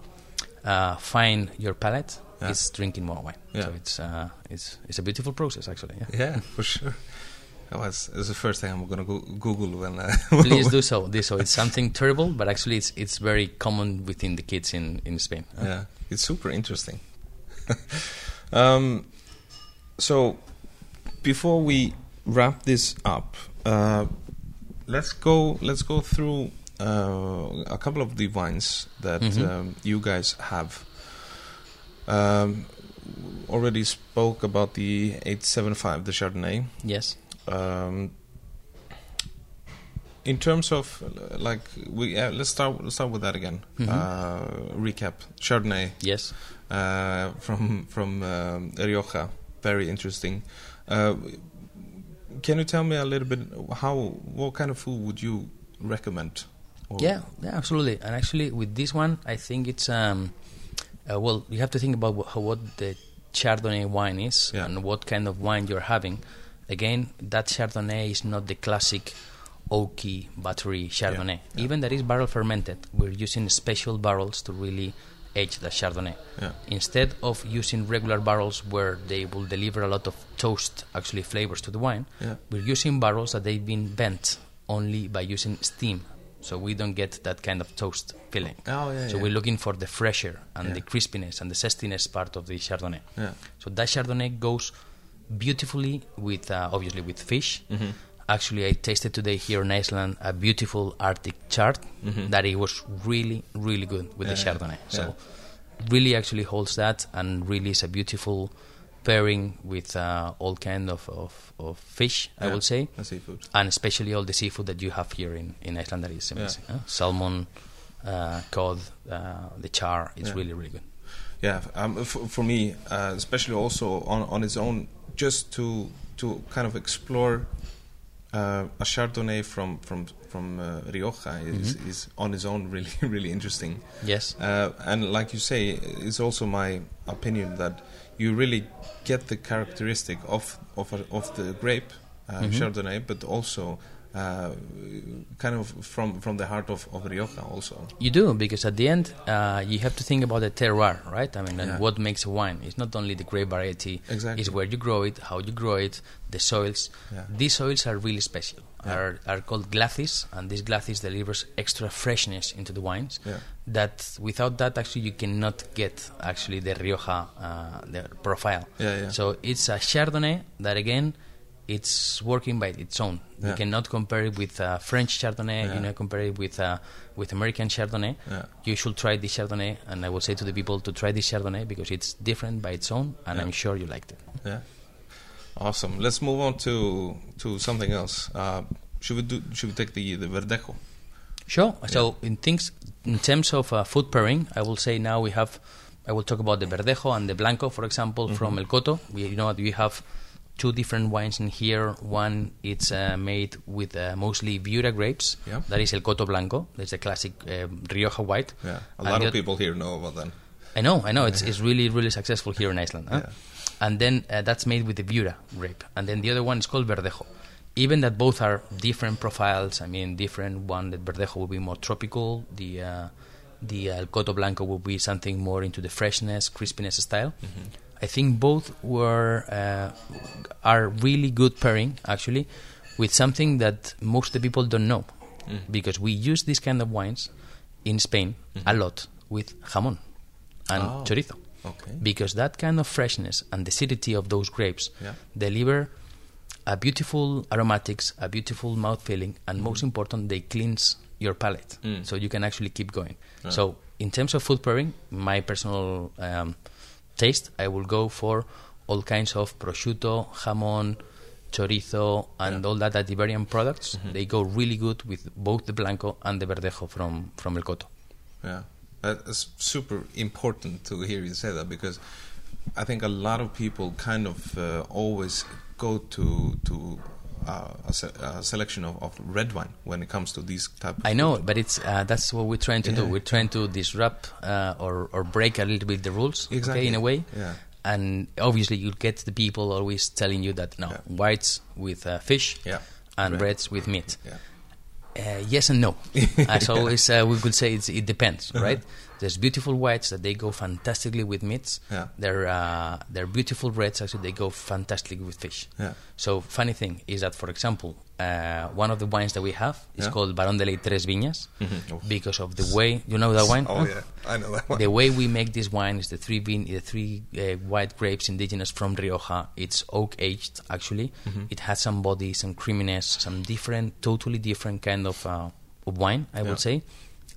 uh, find your palate Yeah. is drinking more wine. Yeah. So it's uh, it's it's a beautiful process actually. Yeah. Yeah, for sure. That was, the first thing I'm going to go Google when. Uh, Please do so. Do so. It's something terrible, but actually it's it's very common within the kids in in Spain. Uh, Yeah, it's super interesting. um, so, before we wrap this up, uh, let's go. Let's go through uh, a couple of the wines that Mhm. um, you guys have. Um, already spoke about the 875, the Chardonnay. Yes. Um, in terms of like we uh, let's start let's start with that again. Mhm. Uh, recap Chardonnay Yes. uh, from from um, Rioja, very interesting. Uh, can you tell me a little bit how what kind of food would you recommend? Yeah, yeah, absolutely. And actually, with this one, I think it's um, uh, well, you have to think about wh- how, what the Chardonnay wine is Yeah. and what kind of wine you're having. Again, that Chardonnay is not the classic oaky battery Chardonnay. yeah. Even that is barrel fermented, we're using special barrels to really age the Chardonnay. Yeah. Instead of using regular barrels where they will deliver a lot of toast, actually flavors to the wine, Yeah. we're using barrels that they've been bent only by using steam. So we don't get that kind of toast feeling. Oh yeah. So we're looking for the fresher and the crispiness and the zestiness part of the Chardonnay. Yeah. So that Chardonnay goes beautifully with, uh, obviously, with fish. Mhm. Actually, I tasted today here in Iceland a beautiful Arctic char Mhm. that it was really, really good with the Chardonnay. yeah. So really actually holds that and really is a beautiful pairing with uh, all kind of, of, of fish, I would say, The seafood. and especially all the seafood that you have here in, in Iceland that is amazing. huh? Salmon, uh, cod, uh, the char, it's Yeah. really, really good. Yeah, um, for, for me, uh, especially also on on its own, just to to kind of explore uh, a Chardonnay from from from uh, Rioja is, Mhm. is on its own really really interesting. Yes. Uh, and like you say, it's also my opinion that you really get the characteristic of of a, of the grape uh, Mhm. Chardonnay, but also uh, kind of from from the heart of, of Rioja also. You do because at the end uh, you have to think about the terroir, right? I mean, and Yeah. what makes a wine. It's not only the grape variety. Exactly. It's where you grow it, how you grow it, the soils. Yeah. These soils are really special. Yeah. Are are called glacis, and this glacis delivers extra freshness into the wines. Yeah. That without that, actually, you cannot get actually the Rioja uh, the profile. Yeah, yeah. So it's a Chardonnay that again. It's working by its own. Yeah. You cannot compare it with uh, French Chardonnay. Yeah. You know, compare it with uh, with American Chardonnay. Yeah. You should try this Chardonnay, and I would say to the people to try this Chardonnay because it's different by its own, and. I'm sure you liked it. Yeah. Awesome. Let's move on to to something else. Uh, should we do? Should we take the the verdejo? Sure. So in things, in terms of uh, food pairing, I will say now we have. I will talk about the Verdejo and the Blanco, for example, Mm-hmm. from El Coto. We, you know, we have two different wines in here. One it's uh, made with uh, mostly Viura grapes. Yeah. That is El Coto Blanco. That's a classic um, Rioja white. Yeah, a lot the of people here know about that. I know, I know. It's, it's really, really successful here in Iceland. Huh? Yeah. And then uh, that's made with the Viura grape. And then the other one is called Verdejo. Even that both are different profiles. I mean, different. One, the Verdejo will be more tropical. The uh, the El Coto Blanco will be something more into the freshness, crispiness style. I think both were uh, are really good pairing actually with something that most of the people don't know because we use these kind of wines in Spain a lot with jamon and Oh. chorizo Okay. because that kind of freshness and the acidity of those grapes Yeah. deliver a beautiful aromatics, a beautiful mouth feeling, and most important, they cleanse your palate, Mm. so you can actually keep going. Yeah. So, in terms of food pairing, my personal um, taste, I will go for all kinds of prosciutto, jamon, chorizo, and all that, that Iberian products. Mm-hmm. They go really good with both the blanco and the verdejo from from El Coto. Yeah, that's super important to hear you say that because I think a lot of people kind of uh, always go to to uh, a, se- a selection of, of red wine when it comes to these type. Of I know, but it's uh, that's what we're trying to do. We're trying to disrupt uh, or or break a little bit the rules, Exactly. okay, in a way. Yeah. And obviously, you get the people always telling you that no, Yeah. whites with uh, fish Yeah. and Red. reds with meat. Yeah. Uh, yes and no. As always, uh, we could say it's, it depends, Uh-huh. right? There's beautiful whites that they go fantastically with meats. Yeah. They're uh, they're beautiful reds actually they go fantastically with fish. Yeah. So funny thing is that, for example, uh, one of the wines that we have is Yeah. called Barón de Ley Tres Viñas Mhm. Oh. because of the way you know that wine. Oh yeah, I know that one. The way we make this wine is the three vin- the three uh, white grapes indigenous from Rioja. It's oak aged actually. Mm-hmm. It has some body, some creaminess, some different, totally different kind of, uh, of wine. I Yeah. would say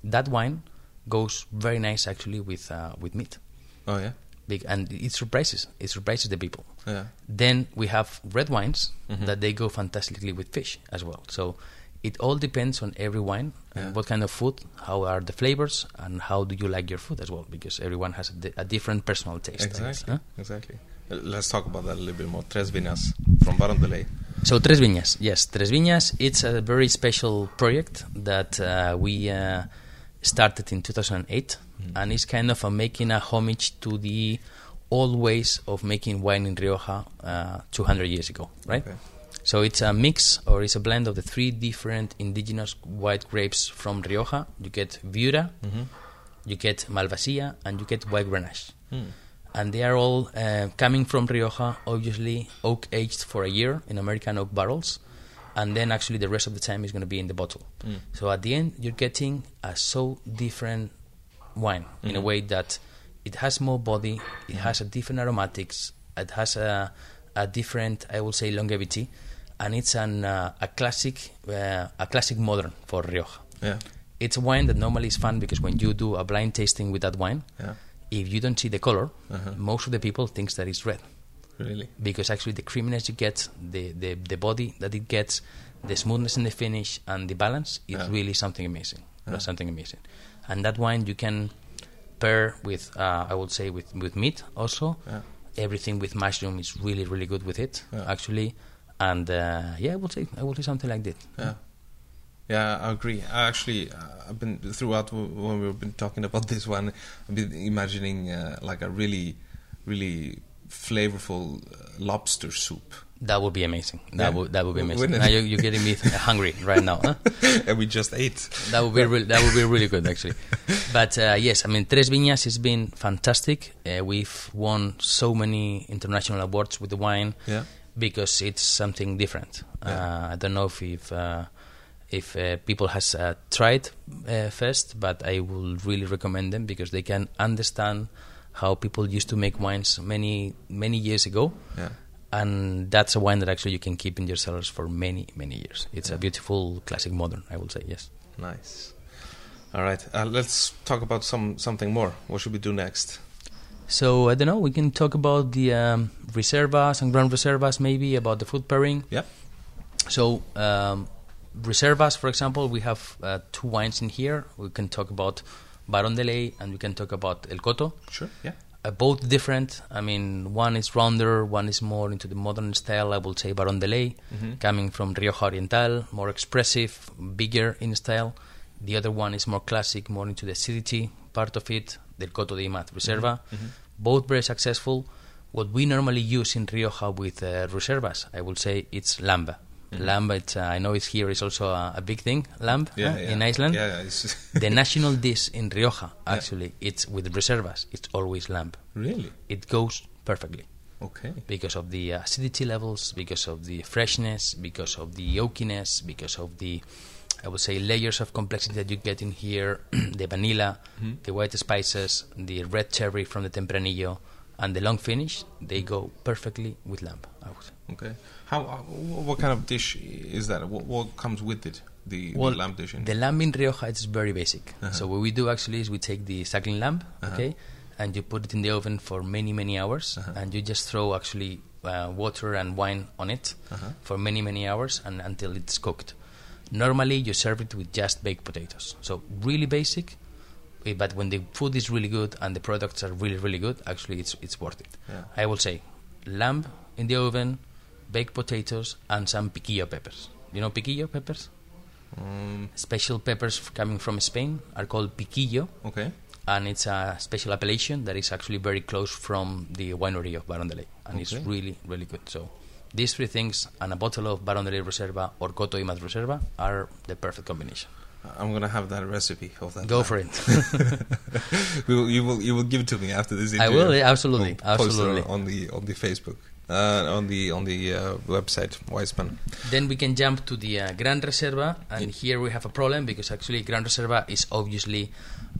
that wine goes very nice actually with uh, with meat. Oh yeah, Big, and it surprises it surprises the people. yeah. Then we have red wines Mhm. that they go fantastically with fish as well. So it all depends on every wine Yeah. and what kind of food, how are the flavors, and how do you like your food as well. Because everyone has a, di- a different personal taste. Exactly, huh? exactly. Uh, Let's talk about that a little bit more. Tres Viñas from Baron de Ley. So Tres Viñas, yes, Tres Viñas. It's a very special project that uh, we uh, started in 2008, Mm. and it's kind of a making a homage to the old ways of making wine in Rioja uh, 200 years ago, right? Okay. So it's a mix or it's a blend of the three different indigenous white grapes from Rioja. You get Viura, Mhm. you get Malvasia, and you get White Grenache. Hmm. And they are all uh, coming from Rioja, obviously oak aged for a year in American oak barrels, and then actually the rest of the time is going to be in the bottle. Mm. So at the end, you're getting a so different wine in a Mhm. way that it has more body, it has a different aromatics, it has a, a different, I would say, longevity, and it's an, uh, a classic, uh, a classic modern for Rioja. Yeah, It's a wine that normally is fun because when you do a blind tasting with that wine, yeah. if you don't see the color, Uh-huh. most of the people thinks that it's red Really. because actually the creaminess you get, the, the, the body that it gets, the smoothness in the finish, and the balance is Yeah. really something amazing. Yeah. Something amazing. And that wine you can pair with, uh, I would say, with, with meat also. Yeah. Everything with mushroom is really, really good with it, Yeah. actually. And uh, yeah, I would say, I would say something like that. Yeah. Yeah, I agree. I actually, uh, I've been throughout w- when we've been talking about this one. I've been imagining uh, like a really, really flavorful uh, lobster soup. That would be amazing. That Yeah. would that would be amazing. Wouldn't Now you're, you're getting me hungry right now. Huh? and we just ate. That would be really, that would be really good actually. But uh, yes, I mean Tres Viñas has been fantastic. Uh, we've won so many international awards with the wine Yeah. because it's something different. Yeah. Uh, I don't know if if, uh, if uh, people has uh, tried uh, first, but I will really recommend them because they can understand how people used to make wines many many years ago Yeah. And that's a wine that actually you can keep in your cellars for many many years it's a beautiful classic modern i would say yes Nice. All right. Uh, let's talk about some something more. What should we do next? so i don't know we can talk about the um, reservas and grand reservas maybe about the food pairing Yeah. so um, reservas for example we have uh, two wines in here we can talk about baron de ley and we can talk about el coto Sure. Yeah. Uh, both different. I mean, one is rounder, one is more into the modern style. I would say Baron de Ley, Mhm. coming from Rioja Oriental, more expressive, bigger in style. The other one is more classic, more into the acidity part of it, Del Coto de Imaz Reserva. Mhm. Both very successful. What we normally use in Rioja with uh, Reservas, I would say it's Lamba. Mhm. Lamba, it's, uh, I know it's here is also a, a big thing, lamb Yeah, huh, yeah. in Iceland Yeah, yeah, it's the national dish in Rioja, actually, it's with reservas. It's always lamb. really It goes perfectly okay. because of the acidity levels, because of the freshness, because of the oakiness, because of the, I would say, layers of complexity that you get in here. the vanilla, Mhm. the white spices, the red cherry from the Tempranillo, and the long finish. They go perfectly with lamb. I would say. Okay. How? Uh, what kind of dish is that? What, what comes with it? The, Well, the lamb dish. in- The lamb in Rioja is very basic. Uh-huh. So what we do actually is we take the suckling lamb, Uh-huh. okay, and you put it in the oven for many many hours, Uh-huh. and you just throw actually uh, water and wine on it Uh-huh. for many many hours and until it's cooked. Normally you serve it with just baked potatoes. So really basic, but when the food is really good and the products are really really good, actually it's it's worth it. Yeah. I will say lamb in the oven, baked potatoes, and some piquillo peppers. You know piquillo peppers? Um, special peppers f- coming from Spain are called piquillo, okay. and it's a special appellation that is actually very close from the winery of Baron de Ley, and it's really, really good. So these three things and a bottle of Baron de Ley Reserva or Coto Imaz Reserva are the perfect combination. I'm gonna have that recipe of that. Go for it. will, you will you will give it to me after this Interview. I will, absolutely, We'll post it absolutely. on the on the Facebook, uh, on the on the uh, website Wiseman. then we can jump to the uh, Gran Reserva, and here we have a problem because actually Gran Reserva is obviously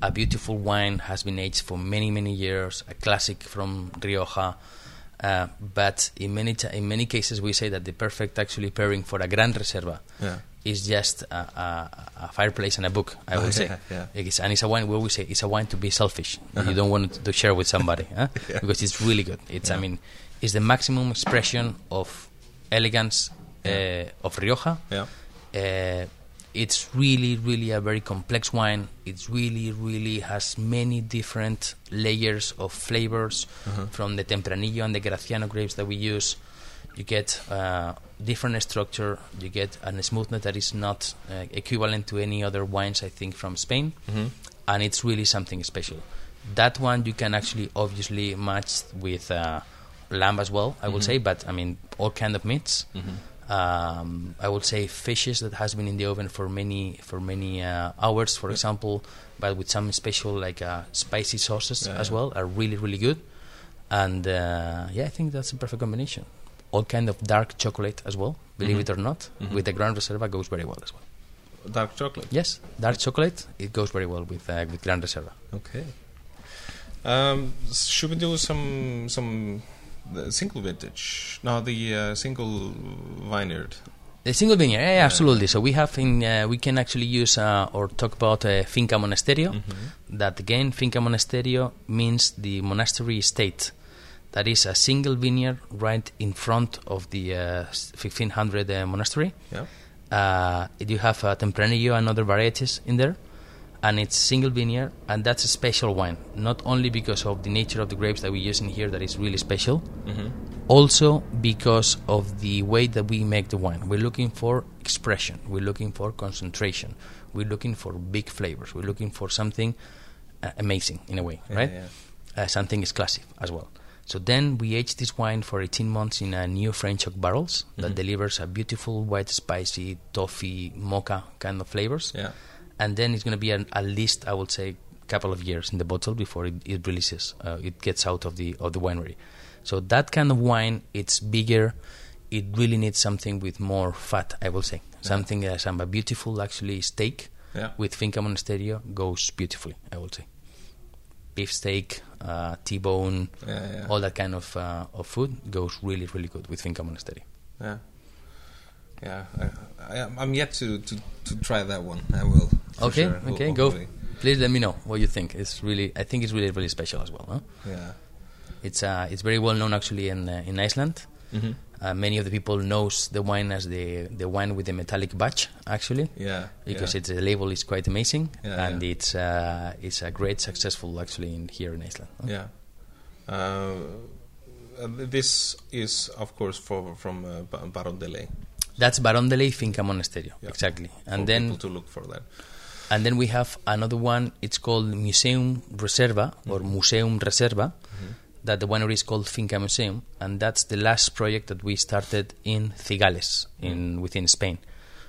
a beautiful wine, has been aged for many many years, a classic from Rioja. Uh, but in many in many cases, we say that the perfect actually pairing for a Gran Reserva Yeah. Is just a, a, a fireplace and a book. I Oh, would say, yeah, yeah. It's, and it's a wine. We always say it's a wine to be selfish. Uh-huh. You don't want to share with somebody, huh? Yeah. because it's really good. It's I mean, it's the maximum expression of elegance uh, of Rioja. Yeah. Uh, it's really, really a very complex wine. It's really, really has many different layers of flavors Uh-huh. from the Tempranillo and the Graciano grapes that we use. You get uh, different structure. You get a smoothness that is not uh, equivalent to any other wines, I think, from Spain, hmm and it's really something special. That one you can actually obviously match with uh, lamb as well. I would Mhm. say, but I mean all kind of meats hmm um, I would say fishes that has been in the oven for many for many uh, hours, for Yeah. example, but with some special like uh, spicy sauces Yeah, as yeah. well are really really good, and uh, yeah, I think that's a perfect combination. All kind of dark chocolate as well, believe Mhm. it or not, Mhm. with the Grand Reserva goes very well as well. Dark chocolate. Yes, dark chocolate it goes very well with uh, with Grand Reserva. Okay. Um, should we do some some single vintage? No, the uh, single vineyard. The single vineyard, yeah, yeah, absolutely. So we have in uh, we can actually use uh, or talk about uh, Finca Monasterio. Mhm. that again Finca Monasterio means the monastery estate. That is a single vineyard right in front of the uh, 1500 uh, monastery. Yeah. Uh, you have uh, Tempranillo and other varieties in there, and it's single vineyard, and that's a special wine. Not only because of the nature of the grapes that we use in here, that is really special, Mm-hmm. also because of the way that we make the wine. We're looking for expression. We're looking for concentration. We're looking for big flavors. We're looking for something uh, amazing in a way, Yeah, right? yeah. Uh, something exclusive as well. So then we age this wine for 18 months in a new French oak barrels that Mm-hmm. delivers a beautiful white, spicy, toffee, mocha kind of flavors. Yeah. And then it's going to be an, at least, I would say, a couple of years in the bottle before it, it releases. Uh, it gets out of the of the winery. So that kind of wine, it's bigger. It really needs something with more fat, I will say. Something that has a beautiful, actually, steak Yeah. with Finca Monasterio goes beautifully, I would say. Beef steak, uh, T-bone, Yeah, yeah. all that kind of uh, of food goes really, really good with Finca Monasterio. Yeah. Yeah. I, I, I'm yet to, to, to try that one. I will. Okay, sure, ho- okay, go. hopefully. Please let me know what you think. It's really, I think it's really, really special as well. Huh? Yeah. It's uh, it's very well known actually in uh, in Iceland. hmm Uh, many of the people knows the wine as the the wine with the metallic batch actually Yeah. because yeah. it's the label is quite amazing Yeah, and yeah. it's uh, it's a great successful actually in here in Iceland. huh? Yeah. Uh, this is, of course, for, from uh, Baron de Ley. That's Baron de Ley Finca Monasterio exactly. And for then people to look for that. And then we have another one. It's called Museum Reserva or Museum Reserva. That the winery is called Finca Museum, and that's the last project that we started in Cigales, in within Spain.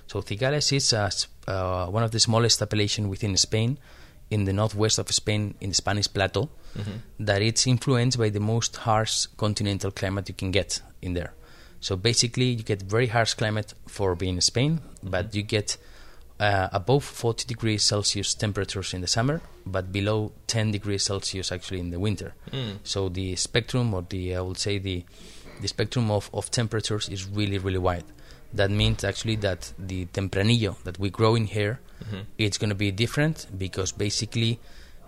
So Cigales is a uh, one of the smallest appellation within Spain, in the northwest of Spain, in the Spanish Plateau. That it's influenced by the most harsh continental climate you can get in there. So basically, you get very harsh climate for being in Spain, but you get uh, above 40 degrees Celsius temperatures in the summer, but below 10 degrees Celsius actually in the winter. Mm. So the spectrum, or the I would say the the spectrum of, of temperatures is really really wide. That means actually that the tempranillo that we grow in here, Mhm. it's going to be different because basically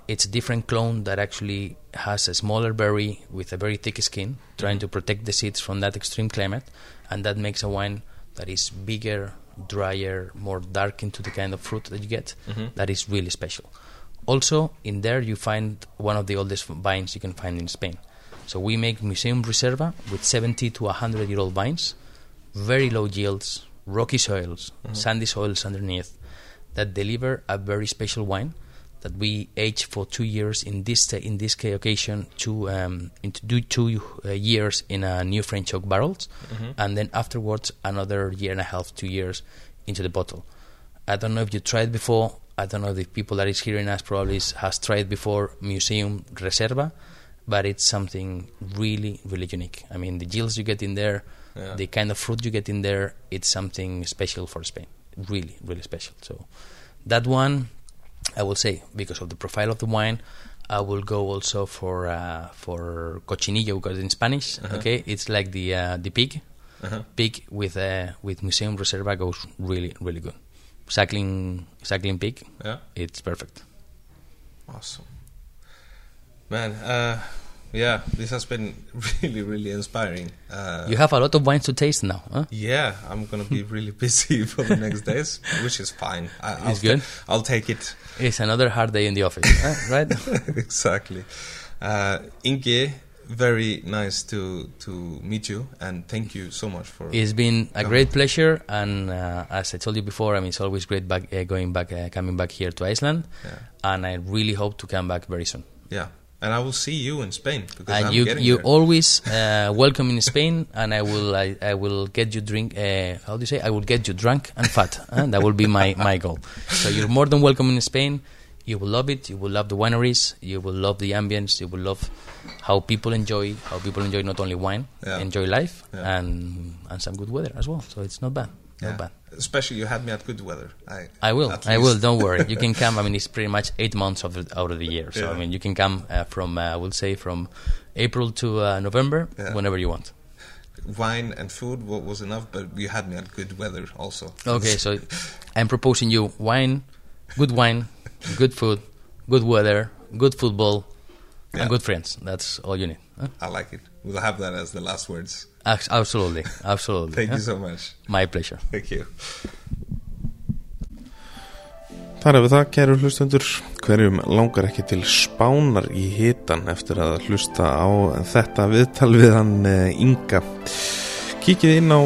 it's a different clone that actually has a smaller berry with a very thick skin, trying to protect the seeds from that extreme climate, and that makes a wine that is bigger, drier, more dark into the kind of fruit that you get. Mhm. That is really special. Also, in there you find one of the oldest vines you can find in Spain. So we make Museum Reserva with 70 to 100 year old vines, very low yields, rocky soils, sandy soils underneath, that deliver a very special wine that we age for two years in this in this occasion to um, do two uh, years in a new French oak barrels, and then afterwards another year and a half, two years into the bottle. I don't know if you tried before. I don't know if the people that is hearing us probably has tried before Museum Reserva, but it's something really, really unique. I mean, the yields you get in there, Yeah. the kind of fruit you get in there, it's something special for Spain. Really, really special. So that one, I will say, because of the profile of the wine, I will go also for uh, for cochinillo because in Spanish, Uh-huh. okay, it's like the uh, the pig. Uh-huh. Pig with uh, with Museum Reserva goes really, really good. Suckling, suckling pig, Yeah. it's perfect. Awesome. Man, uh, yeah, this has been really, really inspiring. Uh, you have a lot of wines to taste now, huh? yeah, I'm gonna be really busy for the next days, which is fine. I, I'll It's good? I'll take it. It's another hard day in the office, right? exactly. Uh, Ingi, very nice to to meet you, and thank you so much for. It's been a great pleasure, and uh, as I told you before, I mean, it's always great back, uh, going back, uh, coming back here to Iceland, Yeah, and I really hope to come back very soon. yeah, and I will see you in Spain because and I'm you getting you there. always uh, welcome in Spain, and I will I, I will get you drink. Uh, how do you say? I will get you drunk and fat. huh? That will be my my goal. So you're more than welcome in Spain. You will love it. You will love the wineries. You will love the ambience. You will love how people enjoy how people enjoy not only wine, Yeah. enjoy life, Yeah. and and some good weather as well. So it's not bad. Not Yeah. bad. Especially you had me at good weather. I I will. I will. Don't worry. You can come. I mean, it's pretty much eight months of the, out of the year. So Yeah. I mean, you can come uh, from uh, I will say from April to uh, November, Yeah. whenever you want. Wine and food wa- was enough, but you had me at good weather also. Okay, so I'm proposing you wine, good wine, good food, good weather, good football, and good friends. That's all you need. huh? I like it. We'll have that as the last words. Absolutely, absolutely. Thank huh? you so much. My pleasure. Thank you. Þar hefur það, kæru hlustundur, hverjum langar ekki til spánar í hitan eftir að hlusta á þetta viðtal við hann eh, Inga. Kíkið inn á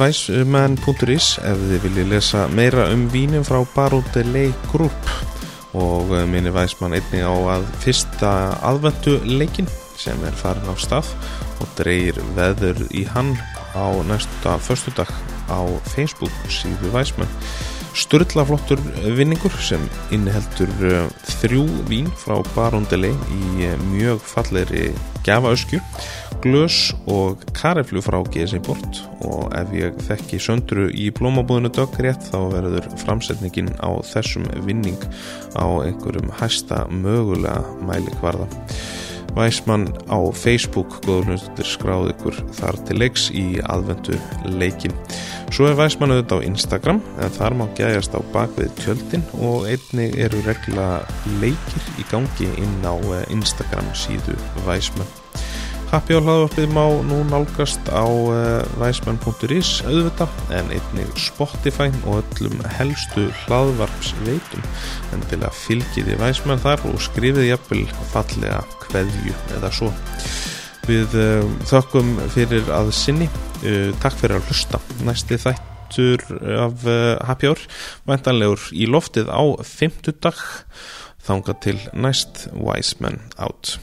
weissman.is ef þið viljið lesa meira um vínin frá Barodelei Group og eh, minni Weissmann einnig á að fyrsta aðvendu leikin sem er farin á stað og dreyir veður í hann á næsta förstudag á Facebook síðu Væsmann Sturlaflottur vinningur sem inniheldur uh, þrjú vín frá Barondeli í uh, mjög falleri gafaöskju, glös og kareflu frá GSI Bort og ef ég þekki söndru í blómabúðinu döggrétt þá verður framsetningin á þessum vinning á einhverjum hæsta mögulega mælikvarða. Væsmann á Facebook góðurlustur skráð ykkur þar til leiks í aðvendu leikin. Svo er Væsmann auðvitað á Instagram en þar má gæjast á bakvið tjöldin og einni eru regla leikir í gangi inn á eh, Instagram síðu Væsmann. Happy á hlaðvarpið má nú nálgast á væsmann.is eh, auðvitað en einnig Spotify og öllum helstu hlaðvarpsveitum en til að fylgiði væsmann þar og skrifið jafnvel fallega kveðju eða svo. Við uh, þökkum fyrir að sinni, uh, takk fyrir að hlusta. Næsti þættur af uh, Happy Hour, væntanlegur í loftið á fymtudag, þanga til næst Man Out.